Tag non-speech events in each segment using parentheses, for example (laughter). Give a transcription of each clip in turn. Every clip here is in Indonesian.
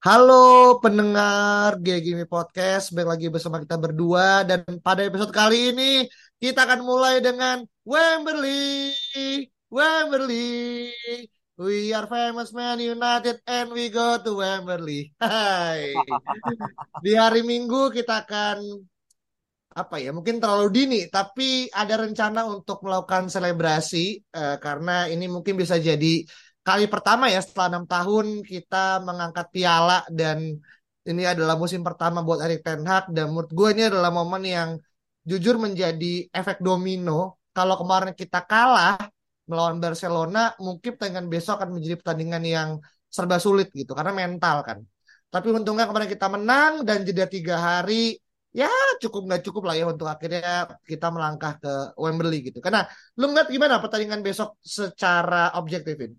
Halo pendengar Gimi Podcast, balik lagi bersama kita berdua dan pada episode kali ini kita akan mulai dengan Wembley, Wembley. We are famous man united and we go to Wembley. Hai. Di hari Minggu kita akan apa ya mungkin terlalu dini tapi ada rencana untuk melakukan selebrasi eh, karena ini mungkin bisa jadi kali pertama ya setelah enam tahun kita mengangkat piala dan ini adalah musim pertama buat Erik Ten Hag dan menurut gue ini adalah momen yang jujur menjadi efek domino kalau kemarin kita kalah melawan Barcelona mungkin pertandingan besok akan menjadi pertandingan yang serba sulit gitu karena mental kan tapi untungnya kemarin kita menang dan jeda tiga hari ya cukup nggak cukup lah ya untuk akhirnya kita melangkah ke Wembley gitu. Karena lu ngeliat gimana pertandingan besok secara objektifin?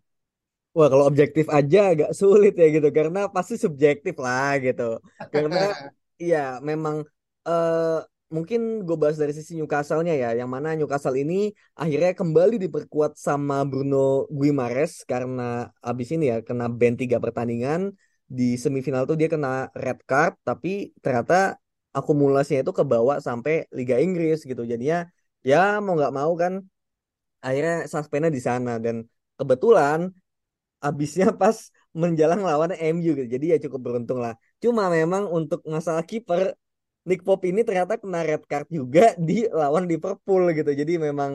Wah kalau objektif aja agak sulit ya gitu karena pasti subjektif lah gitu. Karena (laughs) ya memang eh, mungkin gue bahas dari sisi Newcastle-nya ya, yang mana Newcastle ini akhirnya kembali diperkuat sama Bruno Guimares karena abis ini ya kena ban tiga pertandingan di semifinal tuh dia kena red card, tapi ternyata akumulasinya itu kebawa sampai Liga Inggris gitu. Jadinya ya mau nggak mau kan akhirnya suspendnya di sana dan kebetulan abisnya pas menjelang lawan MU gitu. Jadi ya cukup beruntung lah. Cuma memang untuk masalah kiper Nick Pope ini ternyata kena red card juga (laughs) di lawan Liverpool gitu. Jadi memang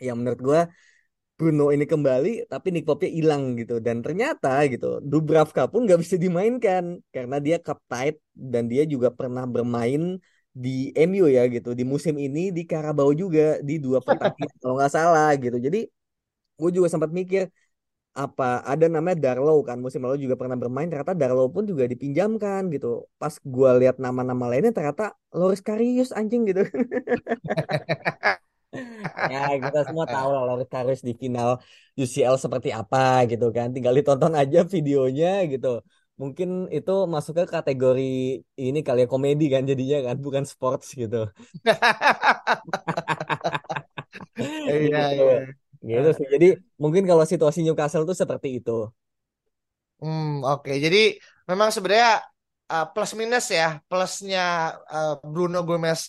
ya menurut gua Bruno ini kembali tapi Nick Pope-nya hilang gitu dan ternyata gitu Dubravka pun nggak bisa dimainkan karena dia cup tight dan dia juga pernah bermain di MU ya gitu di musim ini di Carabao juga di dua pertandingan (laughs) kalau nggak salah gitu jadi gue juga sempat mikir apa ada namanya Darlow kan musim lalu juga pernah bermain ternyata Darlow pun juga dipinjamkan gitu. Pas gue lihat nama-nama lainnya ternyata Loris Karius anjing gitu. (laughs) Ya kita semua tahu lah Loris Karius di final UCL seperti apa gitu kan. Tinggal ditonton aja videonya gitu. Mungkin itu masuk ke kategori ini kali ya komedi kan jadinya kan bukan sports gitu. (laughs) Iya, gitu. iya. Gitu sih jadi mungkin kalau situasi Newcastle tuh seperti itu Hmm, oke. Jadi memang sebenarnya uh, plus minus ya. Plusnya uh, Bruno Gomez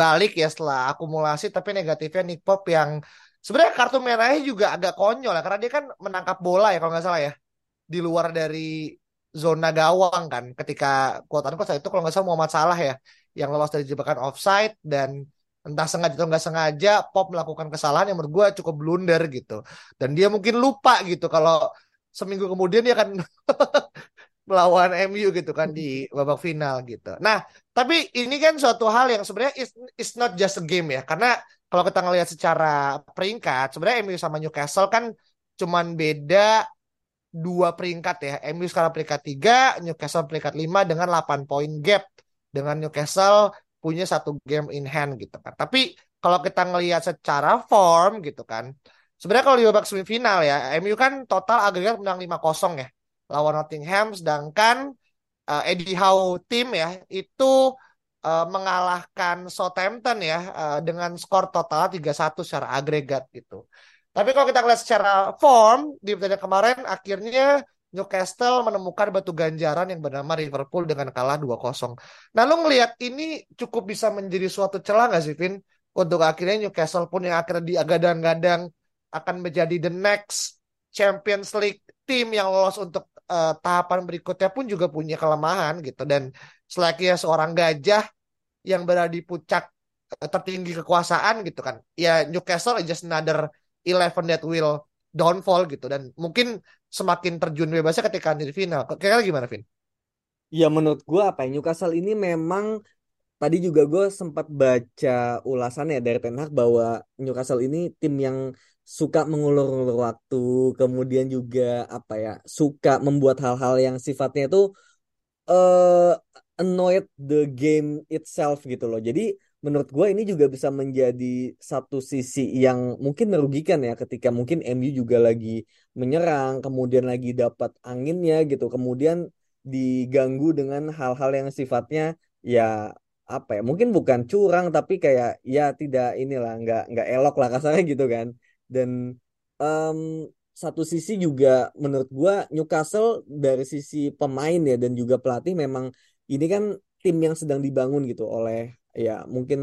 balik ya setelah akumulasi, tapi negatifnya Nick Pope yang sebenarnya kartu merahnya juga agak konyol ya, karena dia kan menangkap bola ya kalau nggak salah ya, di luar dari zona gawang kan. Ketika kuotan saat itu kalau nggak salah Muhammad Salah ya, yang lolos dari jebakan offside dan entah sengaja atau nggak sengaja Pop melakukan kesalahan yang menurut gue cukup blunder gitu. Dan dia mungkin lupa gitu kalau seminggu kemudian dia akan (laughs) melawan MU gitu kan di babak final gitu. Nah, tapi ini kan suatu hal yang sebenarnya is, is not just a game ya. Karena kalau kita ngelihat secara peringkat, sebenarnya MU sama Newcastle kan cuman beda dua peringkat ya. MU sekarang peringkat tiga, Newcastle peringkat lima dengan 8 poin gap. Dengan Newcastle punya satu game in hand gitu kan. Tapi kalau kita ngelihat secara form gitu kan, Sebenarnya kalau di babak semifinal ya, MU kan total agregat menang 5-0 ya lawan Nottingham sedangkan uh, Eddie Howe tim ya itu uh, mengalahkan Southampton ya uh, dengan skor total 3-1 secara agregat gitu. Tapi kalau kita lihat secara form di pertandingan kemarin akhirnya Newcastle menemukan batu ganjaran yang bernama Liverpool dengan kalah 2-0. Nah, lu ngelihat ini cukup bisa menjadi suatu celah nggak sih, Vin? Untuk akhirnya Newcastle pun yang akhirnya digadang-gadang akan menjadi the next Champions League tim yang lolos untuk uh, tahapan berikutnya pun juga punya kelemahan gitu dan selayaknya seorang gajah yang berada di puncak uh, tertinggi kekuasaan gitu kan ya Newcastle just another eleven that will downfall gitu dan mungkin semakin terjun bebasnya ketika di final kira-kira gimana Vin? Ya menurut gue apa ya Newcastle ini memang tadi juga gue sempat baca ulasannya dari Ten Hag bahwa Newcastle ini tim yang suka mengulur-ulur waktu, kemudian juga apa ya, suka membuat hal-hal yang sifatnya itu eh annoyed the game itself gitu loh. Jadi menurut gue ini juga bisa menjadi satu sisi yang mungkin merugikan ya ketika mungkin MU juga lagi menyerang, kemudian lagi dapat anginnya gitu, kemudian diganggu dengan hal-hal yang sifatnya ya apa ya mungkin bukan curang tapi kayak ya tidak inilah nggak nggak elok lah kasarnya gitu kan. Dan em, satu sisi juga menurut gua Newcastle dari sisi pemain ya dan juga pelatih memang ini kan tim yang sedang dibangun gitu oleh ya mungkin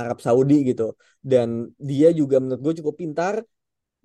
Arab Saudi gitu. Dan dia juga menurut gue cukup pintar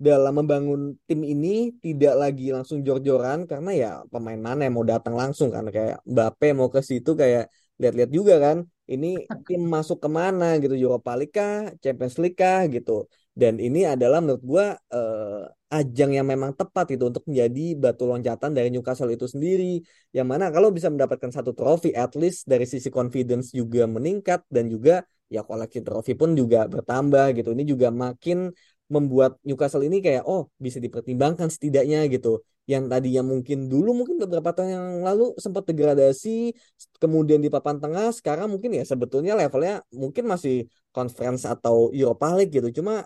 dalam membangun tim ini tidak lagi langsung jor-joran karena ya pemain mana yang mau datang langsung kan. Kayak Mbappe mau ke situ kayak lihat-lihat juga kan ini (laughs) tim masuk ke mana gitu Europa League kah Champions League kah gitu dan ini adalah menurut gua eh, ajang yang memang tepat itu untuk menjadi batu loncatan dari Newcastle itu sendiri. Yang mana kalau bisa mendapatkan satu trofi at least dari sisi confidence juga meningkat dan juga ya koleksi trofi pun juga bertambah gitu. Ini juga makin membuat Newcastle ini kayak oh bisa dipertimbangkan setidaknya gitu. Yang tadinya mungkin dulu mungkin beberapa tahun yang lalu sempat degradasi kemudian di papan tengah sekarang mungkin ya sebetulnya levelnya mungkin masih conference atau Europa League gitu. Cuma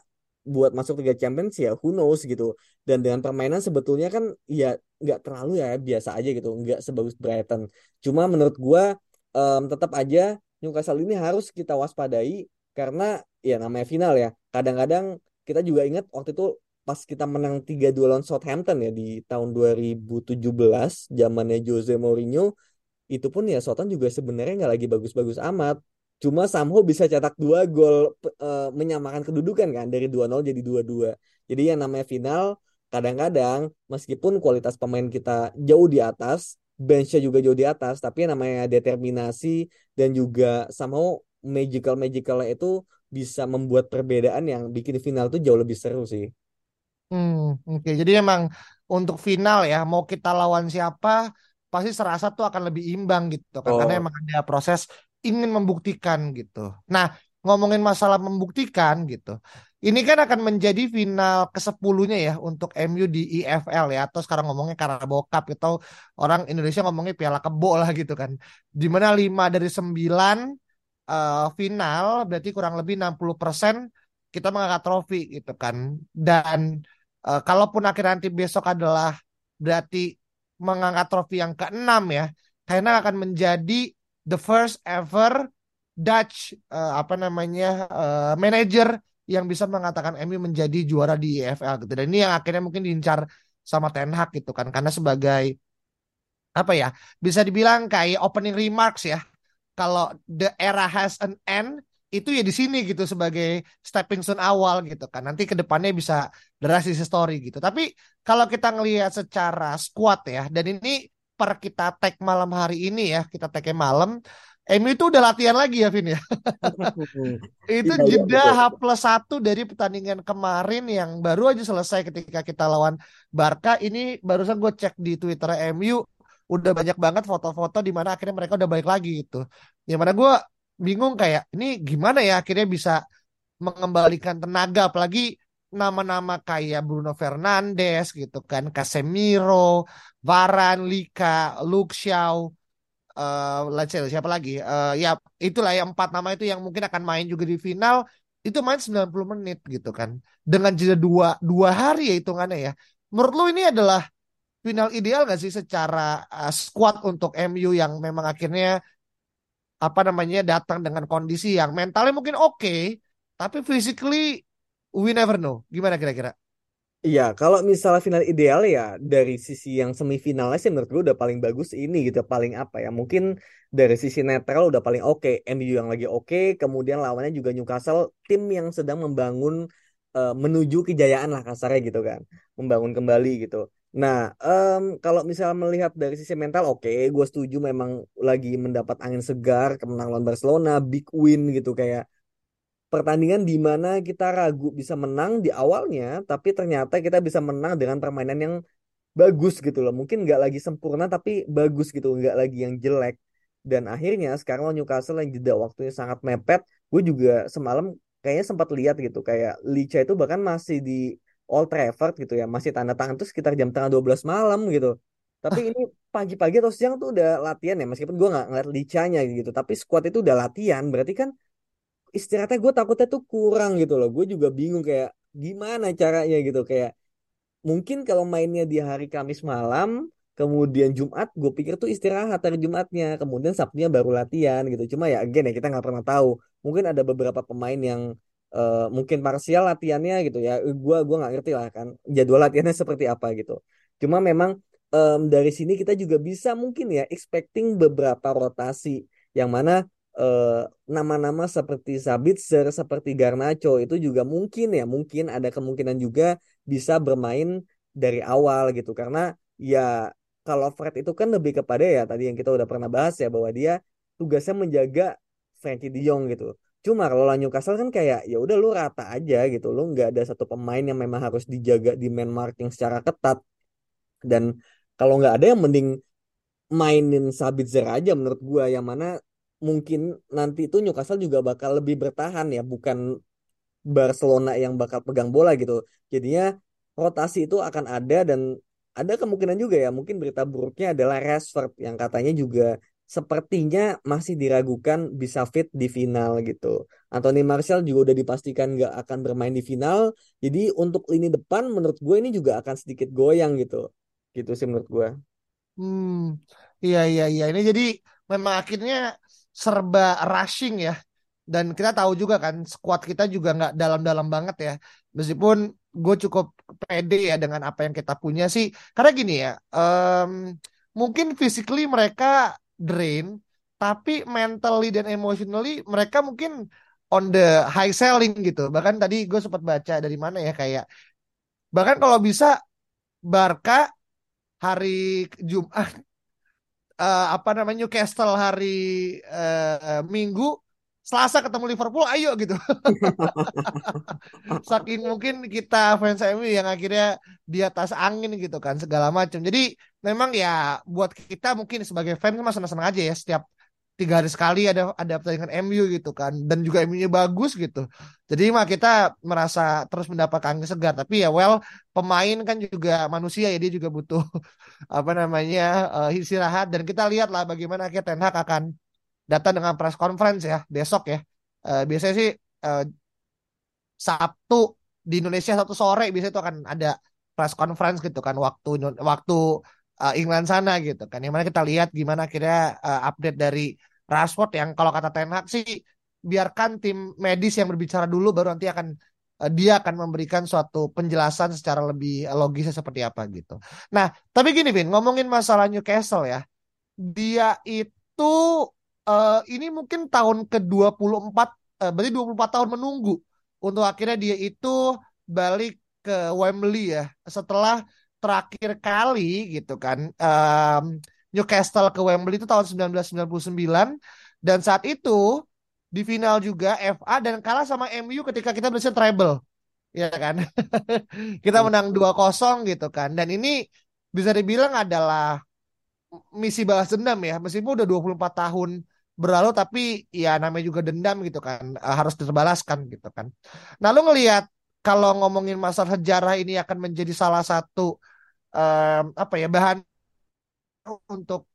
buat masuk Liga Champions ya who knows gitu. Dan dengan permainan sebetulnya kan ya nggak terlalu ya biasa aja gitu nggak sebagus Brighton. Cuma menurut gua em, tetap aja Newcastle ini harus kita waspadai karena ya namanya final ya. Kadang-kadang kita juga ingat waktu itu pas kita menang 3-2 lawan Southampton ya di tahun 2017 zamannya Jose Mourinho itu pun ya Southampton juga sebenarnya nggak lagi bagus-bagus amat cuma somehow bisa cetak dua gol eh, menyamakan kedudukan kan dari 2-0 jadi 2-2 jadi yang namanya final kadang-kadang meskipun kualitas pemain kita jauh di atas benchnya juga jauh di atas tapi yang namanya determinasi dan juga somehow magical magicalnya itu bisa membuat perbedaan yang bikin final tuh jauh lebih seru sih. Hmm, oke. Jadi memang untuk final ya, mau kita lawan siapa, pasti serasa tuh akan lebih imbang gitu kan. Karena Oh, emang ada proses ingin membuktikan gitu. Nah, ngomongin masalah membuktikan gitu. Ini kan akan menjadi final ke-10-nya ya untuk MU di EFL ya. Atau sekarang ngomongnya Carabao Cup atau orang Indonesia ngomongnya Piala Kebo lah gitu kan. Di mana 5 dari 9 eh, final berarti kurang lebih 60% kita mengangkat trofi gitu kan. Dan Eh, kalaupun akhirnya nanti besok adalah berarti mengangkat trofi yang keenam ya, karena akan menjadi the first ever Dutch eh, apa namanya eh, manager yang bisa mengatakan MU menjadi juara di EFL gitu. Dan ini yang akhirnya mungkin diincar sama Ten Hag gitu kan, karena sebagai apa ya bisa dibilang kayak opening remarks ya. Kalau the era has an end itu ya di sini gitu sebagai stepping stone awal gitu kan. Nanti ke depannya bisa drastis story gitu. Tapi kalau kita ngelihat secara squad ya dan ini per kita tag malam hari ini ya kita tagnya malam MU itu udah latihan lagi ya Vin ya (laughs) itu iya iya jeda. H plus satu dari pertandingan kemarin yang baru aja selesai ketika kita lawan Barca ini barusan gue cek di Twitter MU udah banyak banget foto-foto di mana akhirnya mereka udah balik lagi gitu. Yang mana gue bingung kayak ini gimana ya akhirnya bisa mengembalikan tenaga apalagi nama-nama kayak Bruno Fernandes gitu kan, Casemiro, Varane, Lika, Luke Shaw, say siapa lagi? Eh ya itulah yang empat nama itu yang mungkin akan main juga di final itu main 90 menit gitu kan. Dengan jeda dua, dua hari ya hitungannya ya. Menurut lu ini adalah final ideal gak sih secara uh, squad untuk MU yang memang akhirnya apa namanya datang dengan kondisi yang mentalnya mungkin oke, tapi physically we never know. Gimana kira-kira? Iya, kalau misalnya final ideal ya dari sisi yang semifinalnya sih menurut gue udah paling bagus ini gitu, paling apa ya? Mungkin dari sisi netral udah paling oke, MU yang lagi oke, kemudian lawannya juga Newcastle, tim yang sedang membangun eh, menuju kejayaan lah kasarnya gitu kan, membangun kembali gitu. Nah, em, kalau misalnya melihat dari sisi mental, oke, gue setuju memang lagi mendapat angin segar, kemenangan lawan Barcelona, big win gitu kayak pertandingan di mana kita ragu bisa menang di awalnya, tapi ternyata kita bisa menang dengan permainan yang bagus gitu loh. Mungkin nggak lagi sempurna, tapi bagus gitu, nggak lagi yang jelek. Dan akhirnya sekarang lawan Newcastle yang jeda waktunya sangat mepet, gue juga semalam kayaknya sempat lihat gitu, kayak Licha itu bahkan masih di Old Trafford gitu ya masih tanda tangan tuh sekitar jam tengah 12 malam gitu tapi ini pagi-pagi atau siang tuh udah latihan ya meskipun gue nggak ngeliat licanya gitu tapi squad itu udah latihan berarti kan istirahatnya gue takutnya tuh kurang gitu loh. Gue juga bingung kayak gimana caranya gitu. Kayak mungkin kalau mainnya di hari Kamis malam kemudian Jumat gue pikir tuh istirahat hari Jumatnya. Kemudian Sabtunya baru latihan gitu. Cuma ya again ya kita nggak pernah tahu. Mungkin ada beberapa pemain yang uh, mungkin parsial latihannya gitu ya. Gue gua nggak ngerti lah kan jadwal latihannya seperti apa gitu. Cuma memang um, dari sini kita juga bisa mungkin ya expecting beberapa rotasi. Yang mana uh, nama-nama seperti Sabitzer seperti Garnacho itu juga mungkin ya mungkin ada kemungkinan juga bisa bermain dari awal gitu karena ya kalau Fred itu kan lebih kepada ya tadi yang kita udah pernah bahas ya bahwa dia tugasnya menjaga Frankie De Jong gitu. Cuma kalau lah Newcastle kan kayak ya udah lu rata aja gitu. Lu nggak ada satu pemain yang memang harus dijaga di man marking secara ketat. Dan kalau nggak ada yang mending mainin Sabitzer aja menurut gua yang mana mungkin nanti itu Newcastle juga bakal lebih bertahan ya bukan Barcelona yang bakal pegang bola gitu. Jadinya rotasi itu akan ada dan ada kemungkinan juga ya mungkin berita buruknya adalah Rashford yang katanya juga sepertinya masih diragukan bisa fit di final gitu. Anthony Martial juga udah dipastikan nggak akan bermain di final. Jadi untuk lini depan menurut gue ini juga akan sedikit goyang gitu. Gitu sih menurut gue. Hmm, iya iya iya. Ini jadi memang akhirnya serba rushing ya. Dan kita tahu juga kan squad kita juga nggak dalam-dalam banget ya. Meskipun gue cukup pede ya dengan apa yang kita punya sih. Karena gini ya, um, mungkin physically mereka drain, tapi mentally dan emotionally mereka mungkin on the high selling gitu. Bahkan tadi gue sempat baca dari mana ya kayak, bahkan kalau bisa Barca hari Jumat (laughs) uh, apa namanya Newcastle hari uh, Minggu Selasa ketemu Liverpool, ayo gitu. (laughs) Saking mungkin kita fans MU yang akhirnya di atas angin gitu kan segala macam. Jadi memang ya buat kita mungkin sebagai fans mah senang-senang aja ya setiap tiga hari sekali ada ada pertandingan MU gitu kan dan juga MU-nya bagus gitu. Jadi mah kita merasa terus mendapat angin segar. Tapi ya well pemain kan juga manusia ya dia juga butuh (laughs) apa namanya uh, istirahat dan kita lihat lah bagaimana akhirnya Ten Hag akan datang dengan press conference ya besok ya. Uh, biasanya sih uh, Sabtu di Indonesia satu sore biasanya itu akan ada press conference gitu kan waktu waktu uh, England sana gitu kan. Yang mana kita lihat gimana kira uh, update dari Rashford yang kalau kata Ten Hag sih biarkan tim medis yang berbicara dulu baru nanti akan uh, dia akan memberikan suatu penjelasan secara lebih logisnya seperti apa gitu. Nah, tapi gini Vin, ngomongin masalah Newcastle ya. Dia itu uh, ini mungkin tahun ke-24 uh, berarti 24 tahun menunggu untuk akhirnya dia itu balik ke Wembley ya setelah terakhir kali gitu kan um, Newcastle ke Wembley itu tahun 1999 dan saat itu di final juga FA dan kalah sama MU ketika kita berhasil treble. Ya kan? (laughs) Kita menang 2-0 gitu kan. Dan ini bisa dibilang adalah misi balas dendam ya. Meskipun udah 24 tahun berlalu tapi ya namanya juga dendam gitu kan. Uh, harus terbalaskan gitu kan. Nah lu ngelihat kalau ngomongin masalah sejarah ini akan menjadi salah satu um, apa ya bahan untuk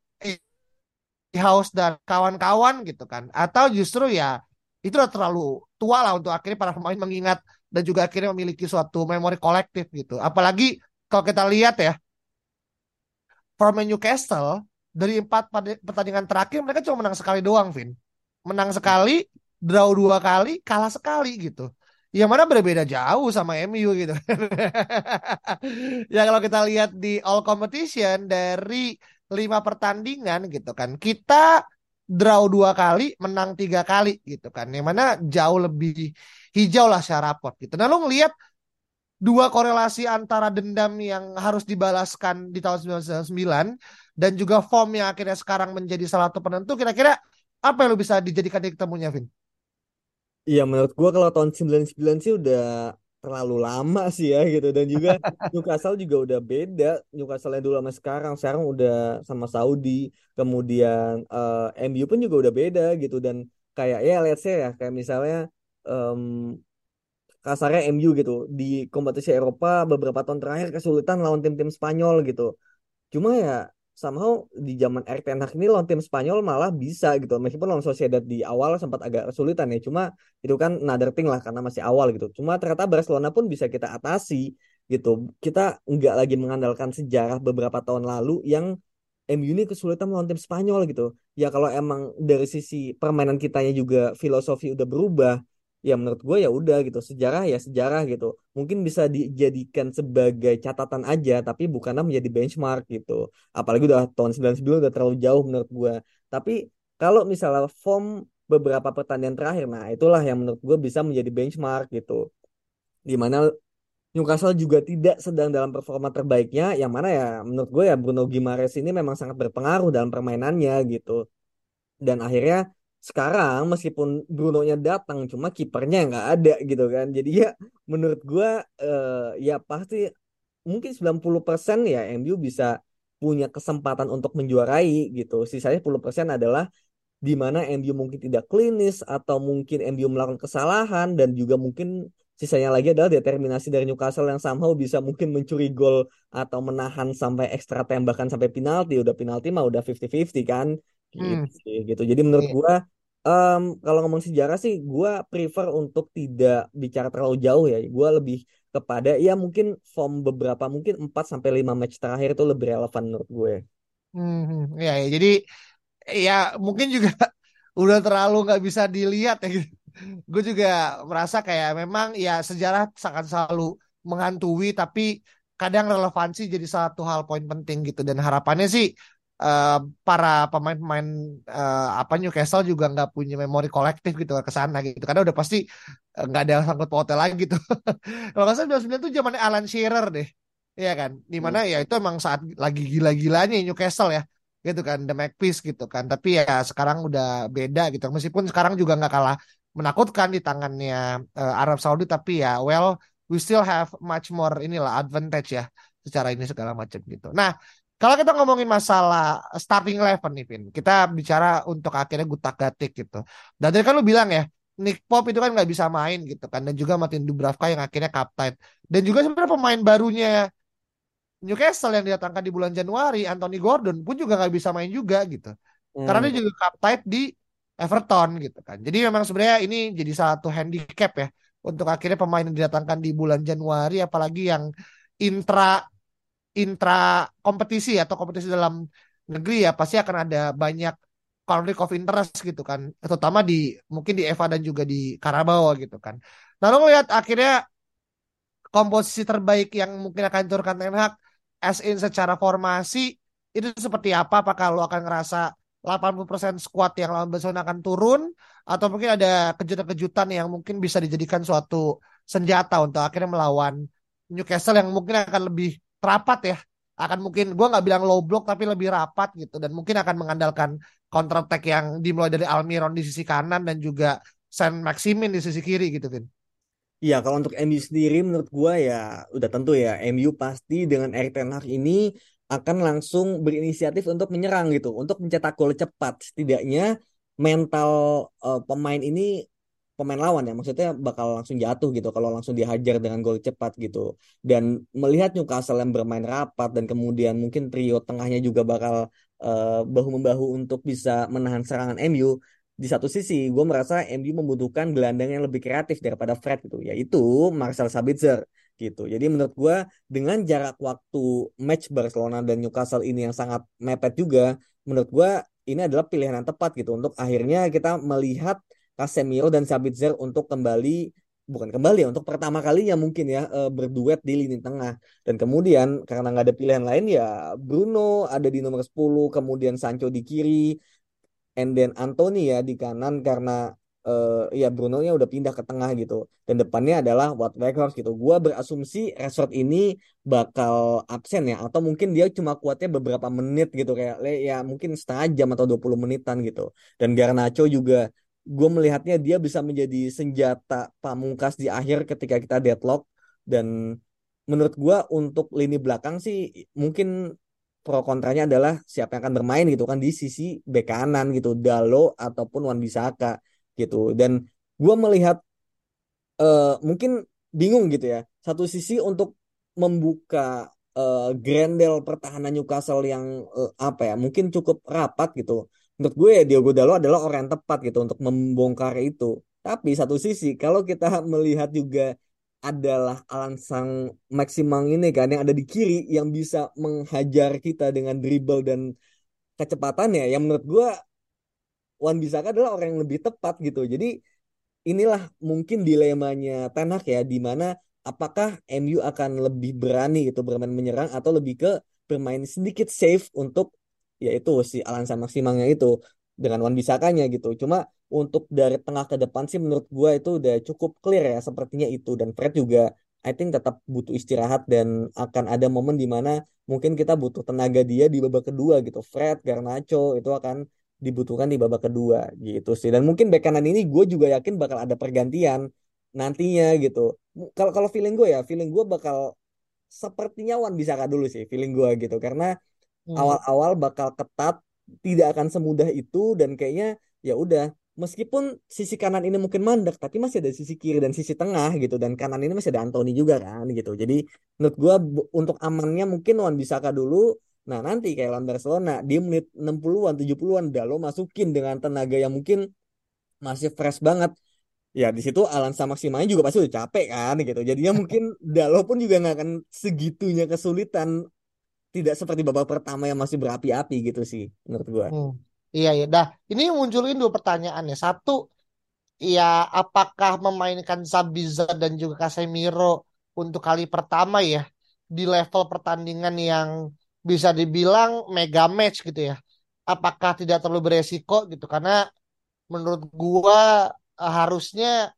House dan kawan-kawan gitu kan atau justru ya itu udah terlalu tua lah untuk akhirnya para pemain mengingat dan juga akhirnya memiliki suatu memori kolektif gitu apalagi kalau kita lihat ya from Newcastle dari empat pertandingan terakhir mereka cuma menang sekali doang, Vin. Menang sekali, draw dua kali, kalah sekali gitu. Yang mana berbeda jauh sama MU gitu. (laughs) ya kalau kita lihat di all competition dari lima pertandingan gitu kan, kita draw dua kali, menang tiga kali gitu kan. Yang mana jauh lebih hijau lah secara raport gitu. Nah lu ngelihat dua korelasi antara dendam yang harus dibalaskan di tahun 1999 dan juga form yang akhirnya sekarang menjadi salah satu penentu kira-kira apa yang lo bisa dijadikan titik temunya Vin? Iya menurut gua kalau tahun 99 sih udah terlalu lama sih ya gitu. Dan juga (laughs) Newcastle juga udah beda Newcastle yang dulu sama sekarang. Sekarang udah sama Saudi. Kemudian uh, eh, MU pun juga udah beda gitu. Dan kayak ya let's say ya kayak misalnya um, kasarnya MU gitu di kompetisi Eropa beberapa tahun terakhir kesulitan lawan tim-tim Spanyol gitu. Cuma ya somehow di zaman Erik Ten Hag ini lawan tim Spanyol malah bisa gitu. Meskipun lawan Sociedad di awal sempat agak kesulitan ya. Cuma itu kan another thing lah karena masih awal gitu. Cuma ternyata Barcelona pun bisa kita atasi gitu. Kita nggak lagi mengandalkan sejarah beberapa tahun lalu yang MU ini kesulitan melawan tim Spanyol gitu. Ya kalau emang dari sisi permainan kitanya juga filosofi udah berubah, ya menurut gue ya udah gitu. Sejarah ya sejarah gitu. Mungkin bisa dijadikan sebagai catatan aja, tapi bukanlah menjadi benchmark gitu. Apalagi udah tahun 99 udah terlalu jauh menurut gue. Tapi kalau misalnya form beberapa pertandingan terakhir, nah itulah yang menurut gue bisa menjadi benchmark gitu. Di mana Newcastle juga tidak sedang dalam performa terbaiknya, yang mana ya menurut gue ya Bruno Gimares ini memang sangat berpengaruh dalam permainannya gitu. Dan akhirnya sekarang meskipun Bruno-nya datang, cuma kipernya nggak ada gitu kan. Jadi ya menurut gue eh, ya pasti mungkin 90% ya MU bisa punya kesempatan untuk menjuarai gitu. Sisanya 10% adalah di mana MU mungkin tidak klinis atau mungkin MU melakukan kesalahan dan juga mungkin sisanya lagi adalah determinasi dari Newcastle yang somehow bisa mungkin mencuri gol atau menahan sampai ekstra tembakan sampai penalti udah penalti mah udah 50-50 kan Hmm. sih, gitu jadi menurut Iya. gua em, kalau ngomong sejarah sih gua prefer untuk tidak bicara terlalu jauh ya gua lebih kepada ya mungkin form beberapa mungkin 4 sampai 5 match terakhir itu lebih relevan menurut gue Hmm, ya, ya. Jadi ya mungkin juga (laughs) udah terlalu nggak bisa dilihat ya (laughs) gitu. Gue juga merasa kayak memang ya sejarah sangat selalu menghantui, tapi kadang relevansi jadi satu hal poin penting gitu. Dan harapannya sih eh, para pemain-pemain eh, apa Newcastle juga nggak punya memori kolektif gitu ke sana gitu. Karena udah pasti eh, nggak ada sangkut pautel lagi gitu. (laughs) Kalau nggak salah 99 itu zamannya Alan Shearer deh. Iya kan, di mana ya itu emang saat lagi gila-gilanya Newcastle ya, gitu kan, The Magpies gitu kan. Tapi ya sekarang udah beda gitu. Meskipun sekarang juga nggak kalah menakutkan di tangannya eh, Arab Saudi, tapi ya well we still have much more inilah advantage ya secara ini segala macam gitu. Nah, kalau kita ngomongin masalah starting eleven nih, Vin, kita bicara untuk akhirnya gutak-gatik gitu. Dan tadi kan lu bilang ya, Nick Pop itu kan nggak bisa main gitu kan, dan juga Martin Dubravka yang akhirnya kapten. Dan juga sebenarnya pemain barunya Newcastle yang didatangkan di bulan Januari, Anthony Gordon pun juga nggak bisa main juga gitu. Karena Hmm. dia juga kapten di Everton gitu kan. Jadi memang sebenarnya ini jadi satu handicap ya untuk akhirnya pemain yang didatangkan di bulan Januari, apalagi yang intra intra kompetisi atau kompetisi dalam negeri ya pasti akan ada banyak conflict of interest gitu kan, terutama di mungkin di Eva dan juga di Carabao gitu kan. Nah lo ngeliat akhirnya komposisi terbaik yang mungkin akan diturunkan Ten Hag as in secara formasi itu seperti apa? Apakah lo akan ngerasa 80% squad yang lawan Barcelona akan turun atau mungkin ada kejutan-kejutan yang mungkin bisa dijadikan suatu senjata untuk akhirnya melawan Newcastle yang mungkin akan lebih rapat ya akan mungkin gue nggak bilang low block tapi lebih rapat gitu dan mungkin akan mengandalkan counter attack yang dimulai dari Almiron di sisi kanan dan juga Saint Maximin di sisi kiri gitu Vin. Iya, kalau untuk MU sendiri menurut gua ya udah tentu ya MU pasti dengan Erik Ten Hag ini akan langsung berinisiatif untuk menyerang gitu, untuk mencetak gol cepat. Setidaknya mental eh, pemain ini pemain lawan ya, maksudnya bakal langsung jatuh gitu kalau langsung dihajar dengan gol cepat gitu. Dan melihat Newcastle yang bermain rapat dan kemudian mungkin trio tengahnya juga bakal eh, bahu membahu untuk bisa menahan serangan MU di satu sisi gue merasa MU membutuhkan gelandang yang lebih kreatif daripada Fred gitu yaitu Marcel Sabitzer gitu jadi menurut gue dengan jarak waktu match Barcelona dan Newcastle ini yang sangat mepet juga menurut gue ini adalah pilihan yang tepat gitu untuk akhirnya kita melihat Casemiro dan Sabitzer untuk kembali bukan kembali ya untuk pertama kalinya mungkin ya eh, berduet di lini tengah. Dan kemudian karena nggak ada pilihan lain ya Bruno ada di nomor 10 kemudian Sancho di kiri and then Anthony ya di kanan karena eh, ya Bruno nya udah pindah ke tengah gitu. Dan depannya adalah Wout Weghorst gitu. Gua berasumsi Rashford ini bakal absen ya atau mungkin dia cuma kuatnya beberapa menit gitu kayak ya mungkin setengah jam atau 20 menitan gitu. Dan Garnacho juga gue melihatnya dia bisa menjadi senjata pamungkas di akhir ketika kita deadlock dan menurut gua untuk lini belakang sih mungkin pro kontranya adalah siapa yang akan bermain gitu kan di sisi bek kanan gitu Dalo ataupun Wan Bisaka gitu dan gua melihat eh, mungkin bingung gitu ya. Satu sisi untuk membuka uh, Grendel pertahanan Newcastle yang uh, apa ya mungkin cukup rapat gitu. Menurut gue Diogo Dalot adalah orang yang tepat gitu untuk membongkar itu. Tapi satu sisi kalau kita melihat juga adalah Alan Sang Maximang ini kan yang ada di kiri yang bisa menghajar kita dengan dribble dan kecepatannya yang menurut gue Wan Bisaka adalah orang yang lebih tepat gitu. Jadi inilah mungkin dilemanya Ten Hag ya di mana apakah MU akan lebih berani gitu bermain menyerang atau lebih ke bermain sedikit safe untuk yaitu si Alan Sang Maximangnya itu dengan Wan Bisakanya gitu. Cuma untuk dari tengah ke depan sih menurut gue itu udah cukup clear ya sepertinya itu dan Fred juga I think tetap butuh istirahat dan akan ada momen di mana mungkin kita butuh tenaga dia di babak kedua gitu Fred Garnacho itu akan dibutuhkan di babak kedua gitu sih dan mungkin bek kanan ini gue juga yakin bakal ada pergantian nantinya gitu kalau kalau feeling gue ya feeling gue bakal sepertinya Wan bisa dulu sih feeling gue gitu karena. Awal-awal hmm. bakal ketat tidak akan semudah itu dan kayaknya ya udah. Meskipun sisi kanan ini mungkin mandek tapi masih ada sisi kiri dan sisi tengah gitu. Dan kanan ini masih ada Anthony juga kan gitu. Jadi menurut gue untuk amannya mungkin Wan Bisaka dulu. Nah nanti kayak lawan Barcelona di menit 60-an 70-an udah lo masukin dengan tenaga yang mungkin masih fresh banget. Ya di situ Alan sama Maksimalnya juga pasti udah capek kan gitu. Jadinya (laughs) mungkin Dalo pun juga nggak akan segitunya kesulitan tidak seperti babak pertama yang masih berapi-api gitu sih menurut gue hmm. Iya ya. Dah, ini munculin dua pertanyaan ya. Satu, ya apakah memainkan Sabitzer dan juga Casemiro untuk kali pertama ya di level pertandingan yang bisa dibilang mega match gitu ya. Apakah tidak terlalu beresiko gitu karena menurut gua eh, harusnya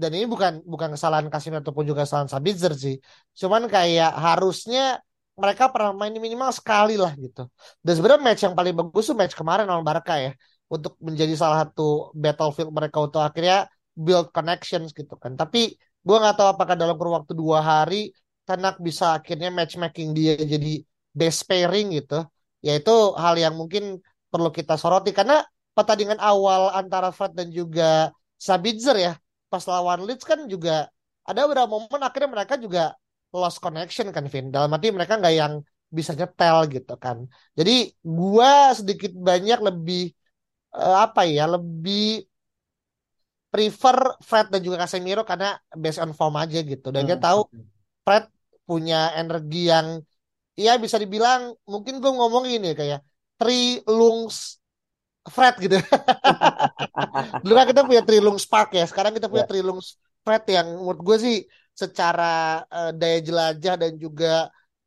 dan ini bukan bukan kesalahan Casemiro ataupun juga kesalahan Sabitzer sih. Cuman kayak harusnya mereka pernah main minimal sekali lah gitu. Dan sebenarnya match yang paling bagus tuh match kemarin lawan Barca ya. Untuk menjadi salah satu battlefield mereka untuk akhirnya build connections gitu kan. Tapi gue nggak tahu apakah dalam kurun waktu dua hari Tenak bisa akhirnya matchmaking dia jadi best pairing gitu. Yaitu hal yang mungkin perlu kita soroti. Karena pertandingan awal antara Fred dan juga Sabitzer ya. Pas lawan Leeds kan juga ada beberapa momen akhirnya mereka juga lost connection kan Vin dalam arti mereka nggak yang bisa nyetel gitu kan jadi gua sedikit banyak lebih uh, apa ya lebih prefer Fred dan juga Casemiro karena based on form aja gitu dan hmm. dia tahu Fred punya energi yang ya bisa dibilang mungkin gue ngomong ini kayak three lungs Fred gitu. (laughs) Dulu kan kita punya Trilung Spark ya, sekarang kita punya yeah. Trilung Fred yang menurut gue sih secara uh, daya jelajah dan juga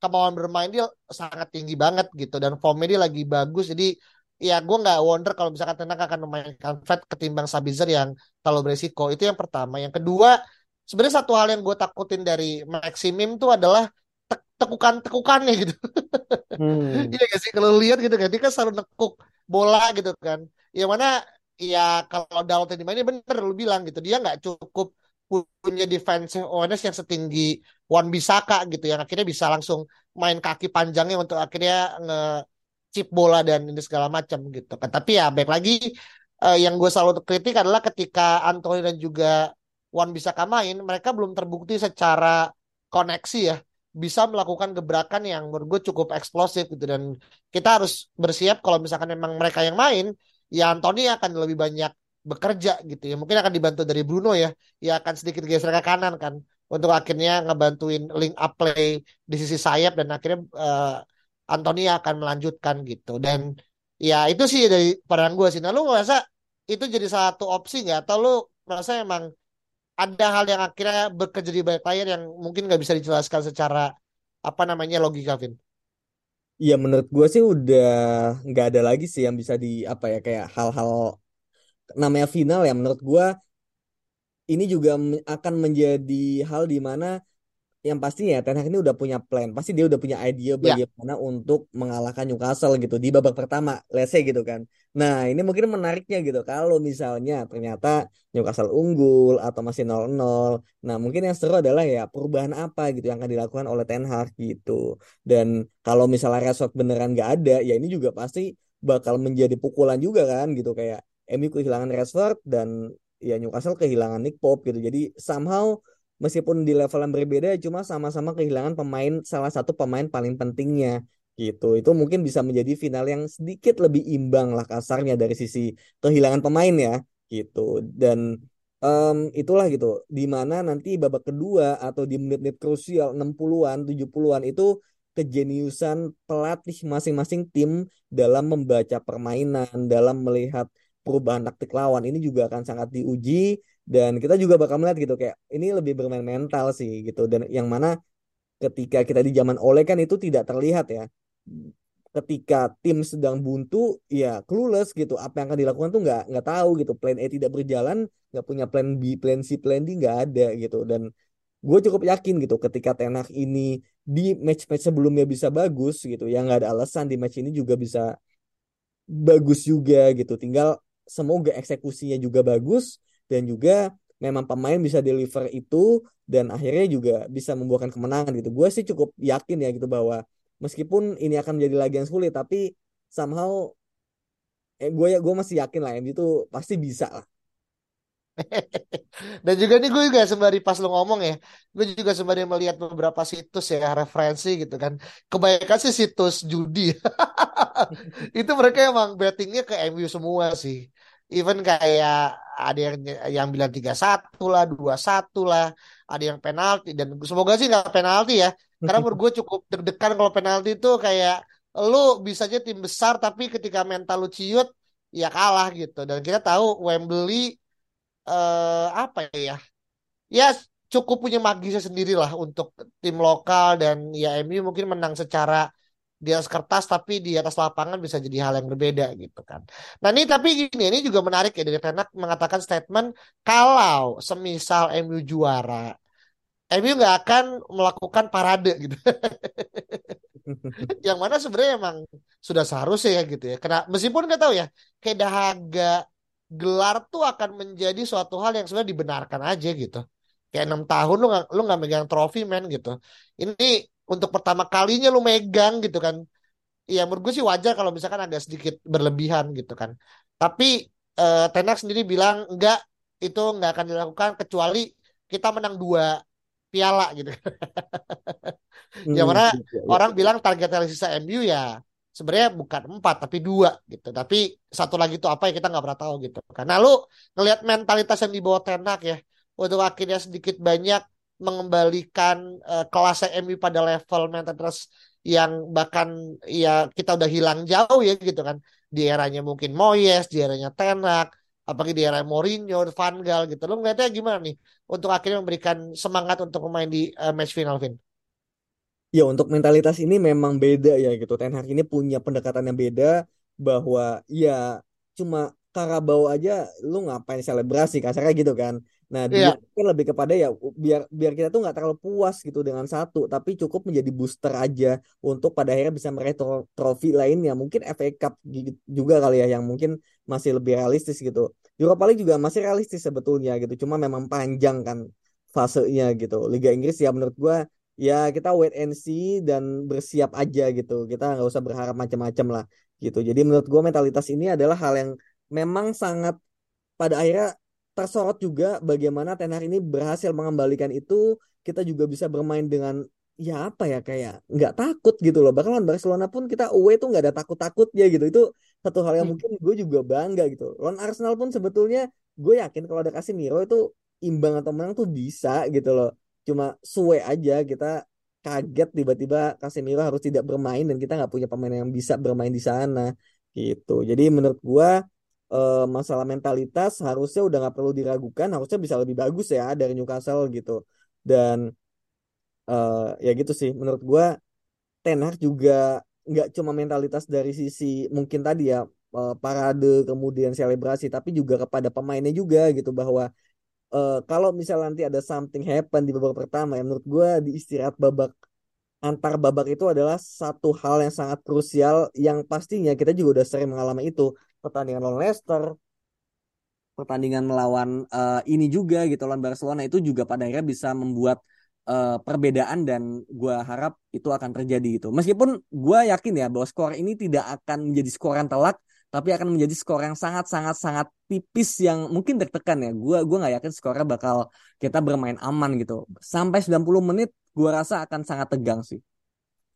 kemauan bermain dia sangat tinggi banget gitu. Dan formnya dia lagi bagus. Jadi ya gue nggak wonder kalau misalkan tenang akan memainkan Fed ketimbang Sabitzer yang kalau beresiko itu yang pertama. Yang kedua sebenarnya satu hal yang gue takutin dari Maximim tuh adalah te tekukan tekukannya gitu. (laughs) Hmm. iya gak sih? Kalau lihat gitu kan dia kan selalu nekuk bola gitu kan. Yang mana ya kalau Dalot yang dimainin bener lu bilang gitu. Dia nggak cukup punya defensive awareness yang setinggi Wan Bisaka gitu yang akhirnya bisa langsung main kaki panjangnya untuk akhirnya nge chip bola dan ini segala macam gitu kan. Tapi ya baik lagi uh, yang gue selalu kritik adalah ketika Anthony dan juga Wan Bisaka main mereka belum terbukti secara koneksi ya bisa melakukan gebrakan yang menurut gue cukup eksplosif gitu. Dan kita harus bersiap kalau misalkan memang mereka yang main ya Anthony akan lebih banyak bekerja gitu ya. Mungkin akan dibantu dari Bruno ya. Ya akan sedikit geser ke kanan kan. Untuk akhirnya ngebantuin link up play di sisi sayap dan akhirnya uh, Anthony akan melanjutkan gitu. Dan ya itu sih dari pandangan gue sih. Nah lu ngerasa itu jadi satu opsi nggak? Atau lu merasa emang ada hal yang akhirnya bekerja di banyak player yang mungkin nggak bisa dijelaskan secara apa namanya logika Vin? Iya menurut gue sih udah nggak ada lagi sih yang bisa di apa ya kayak hal-hal namanya final ya menurut gue ini juga akan menjadi hal di mana yang pastinya Ten Hag ini udah punya plan, pasti dia udah punya ide ya. bagaimana ya. untuk mengalahkan Newcastle gitu di babak pertama, let's say gitu kan. Nah, ini mungkin menariknya gitu kalau misalnya ternyata Newcastle unggul atau masih 0-0. Nah, mungkin yang seru adalah ya perubahan apa gitu yang akan dilakukan oleh Ten Hag gitu. Dan kalau misalnya Rashford beneran gak ada, ya ini juga pasti bakal menjadi pukulan juga kan gitu kayak MU kehilangan Rashford dan ya Newcastle kehilangan Nick Pope gitu. Jadi somehow meskipun di level yang berbeda cuma sama-sama kehilangan pemain salah satu pemain paling pentingnya gitu. Itu mungkin bisa menjadi final yang sedikit lebih imbang lah kasarnya dari sisi kehilangan pemain ya gitu. Dan um, itulah gitu di mana nanti babak kedua atau di menit-menit krusial 60-an, 70-an itu kejeniusan pelatih masing-masing tim dalam membaca permainan, dalam melihat perubahan taktik lawan ini juga akan sangat diuji dan kita juga bakal melihat gitu kayak ini lebih bermain mental sih gitu. Dan yang mana ketika kita di zaman Oleh kan itu tidak terlihat ya. Ketika tim sedang buntu ya clueless gitu. Apa yang akan dilakukan tuh nggak nggak tahu gitu. Plan A tidak berjalan nggak punya plan B plan C plan D nggak ada gitu. Dan gue cukup yakin gitu ketika Tenak ini di match-match sebelumnya bisa bagus gitu ya nggak ada alasan di match ini juga bisa bagus juga gitu. Tinggal semoga eksekusinya juga bagus dan juga memang pemain bisa deliver itu dan akhirnya juga bisa membuahkan kemenangan gitu. Gue sih cukup yakin ya gitu bahwa meskipun ini akan menjadi lagi yang sulit tapi somehow eh, gue ya gue masih yakin lah MU itu pasti bisa lah. (laughs) Dan juga nih gue juga sembari pas lo ngomong ya, gue juga sembari melihat beberapa situs ya referensi gitu kan. Kebanyakan sih situs judi. (laughs) itu mereka emang bettingnya ke MU semua sih. Even kayak ada yang yang bilang tiga satu lah, dua satu lah, ada yang penalti dan semoga sih nggak penalti ya. Karena menurut gue cukup deg-degan kalau penalti itu kayak lu bisa aja tim besar tapi ketika mental lu ciut ya kalah gitu. Dan kita tahu Wembley eh, apa ya? Ya cukup punya magisnya sendiri lah untuk tim lokal dan ya MU mungkin menang secara di atas kertas tapi di atas lapangan bisa jadi hal yang berbeda gitu kan. Nah ini tapi gini ini juga menarik ya dari Tenak mengatakan statement kalau semisal MU juara MU nggak akan melakukan parade gitu. (laughs) yang mana sebenarnya emang sudah seharusnya ya gitu ya. Karena meskipun nggak tahu ya, kayak dahaga gelar tuh akan menjadi suatu hal yang sebenarnya dibenarkan aja gitu. Kayak enam tahun lu nggak lu nggak megang trofi men gitu. Ini untuk pertama kalinya lu megang gitu kan. Ya menurut gue sih wajar kalau misalkan agak sedikit berlebihan gitu kan. Tapi eh, Tenak sendiri bilang enggak itu nggak akan dilakukan kecuali kita menang dua piala gitu. (laughs) hmm, yang mana ya, ya. orang bilang target yang sisa MU ya sebenarnya bukan empat tapi dua gitu. Tapi satu lagi itu apa ya kita nggak pernah tahu gitu. Karena lu ngelihat mentalitas yang dibawa Tenak ya untuk akhirnya sedikit banyak mengembalikan uh, kelas MU pada level mentalitas yang bahkan ya kita udah hilang jauh ya gitu kan di eranya mungkin Moyes di eranya Tenak apalagi di era Mourinho, Van Gaal gitu. Lo ngeliatnya gimana nih untuk akhirnya memberikan semangat untuk pemain di uh, match final, Vin? Ya untuk mentalitas ini memang beda ya gitu. Ten Hag ini punya pendekatan yang beda bahwa ya cuma Karabau aja lu ngapain selebrasi kasarnya gitu kan. Nah, dia yeah. kan lebih kepada ya biar biar kita tuh nggak terlalu puas gitu dengan satu, tapi cukup menjadi booster aja untuk pada akhirnya bisa meraih trofi lainnya. Mungkin FA Cup juga kali ya yang mungkin masih lebih realistis gitu. Europa League juga masih realistis sebetulnya gitu. Cuma memang panjang kan fasenya gitu. Liga Inggris ya menurut gua ya kita wait and see dan bersiap aja gitu. Kita nggak usah berharap macam-macam lah gitu. Jadi menurut gua mentalitas ini adalah hal yang memang sangat pada akhirnya tersorot juga bagaimana Ten Hag ini berhasil mengembalikan itu kita juga bisa bermain dengan ya apa ya kayak nggak takut gitu loh. Bahkan lawan Barcelona pun kita away tuh nggak ada takut takutnya gitu. Itu satu hal yang hmm. mungkin gue juga bangga gitu. Lawan Arsenal pun sebetulnya gue yakin kalau ada Casemiro itu imbang atau menang tuh bisa gitu loh. Cuma suwe aja kita kaget tiba-tiba Casemiro harus tidak bermain dan kita nggak punya pemain yang bisa bermain di sana gitu. Jadi menurut gue uh, masalah mentalitas harusnya udah nggak perlu diragukan harusnya bisa lebih bagus ya dari Newcastle gitu. Dan uh, ya gitu sih menurut gue Ten Hag juga nggak cuma mentalitas dari sisi mungkin tadi ya uh, parade kemudian selebrasi tapi juga kepada pemainnya juga gitu bahwa uh, kalau misalnya nanti ada something happen di babak pertama ya menurut gue di istirahat babak antar babak itu adalah satu hal yang sangat krusial yang pastinya kita juga udah sering mengalami itu pertandingan lawan Leicester, pertandingan melawan uh, ini juga gitu lawan Barcelona itu juga pada akhirnya bisa membuat uh, perbedaan dan gue harap itu akan terjadi gitu. Meskipun gue yakin ya bahwa skor ini tidak akan menjadi skor yang telak tapi akan menjadi skor yang sangat sangat sangat tipis yang mungkin tertekan ya. Gua gua nggak yakin skornya bakal kita bermain aman gitu. Sampai 90 menit gua rasa akan sangat tegang sih.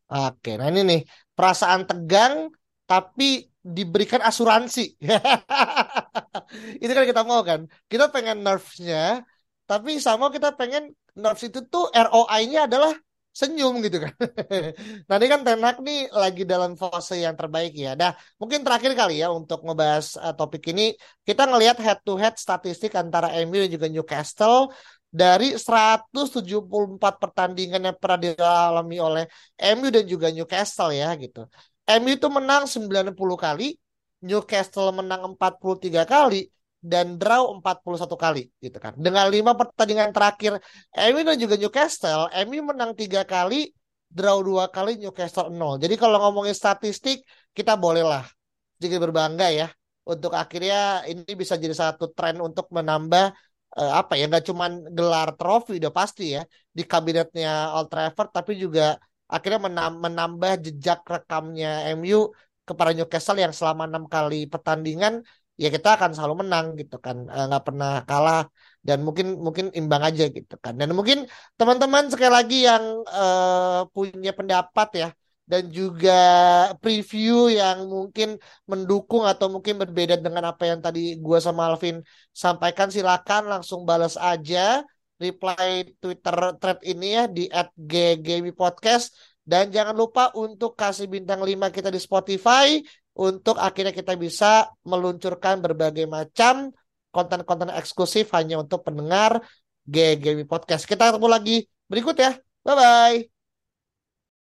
Oke, nah ini nih perasaan tegang tapi diberikan asuransi. (laughs) Itu kan kita mau kan. Kita pengen nerfsnya, tapi sama kita pengen nerfs itu tuh ROI-nya adalah senyum gitu kan. (laughs) nah ini kan Ten Hag nih lagi dalam fase yang terbaik ya. Dah mungkin terakhir kali ya untuk ngebahas uh, topik ini kita ngelihat head to head statistik antara MU dan juga Newcastle dari 174 pertandingan yang pernah dialami oleh MU dan juga Newcastle ya gitu. MU itu menang 90 kali, Newcastle menang 43 kali, dan draw 41 kali gitu kan. Dengan lima pertandingan terakhir MU dan juga Newcastle, MU menang tiga kali, draw dua kali, Newcastle nol. Jadi kalau ngomongin statistik kita bolehlah sedikit berbangga ya untuk akhirnya ini bisa jadi satu tren untuk menambah uh, apa ya nggak cuma gelar trofi udah pasti ya di kabinetnya Old Trafford tapi juga akhirnya menambah jejak rekamnya MU kepada Newcastle yang selama enam kali pertandingan ya kita akan selalu menang gitu kan. Eh, nggak pernah kalah dan mungkin mungkin imbang aja gitu kan. Dan mungkin teman-teman sekali lagi yang uh, punya pendapat ya dan juga preview yang mungkin mendukung atau mungkin berbeda dengan apa yang tadi gue sama Alvin sampaikan silakan langsung balas aja reply Twitter thread ini ya di @ggmipodcast dan jangan lupa untuk kasih bintang 5 kita di Spotify untuk akhirnya kita bisa meluncurkan berbagai macam konten-konten eksklusif hanya untuk pendengar GGW Podcast. Kita ketemu lagi berikut ya. Bye-bye.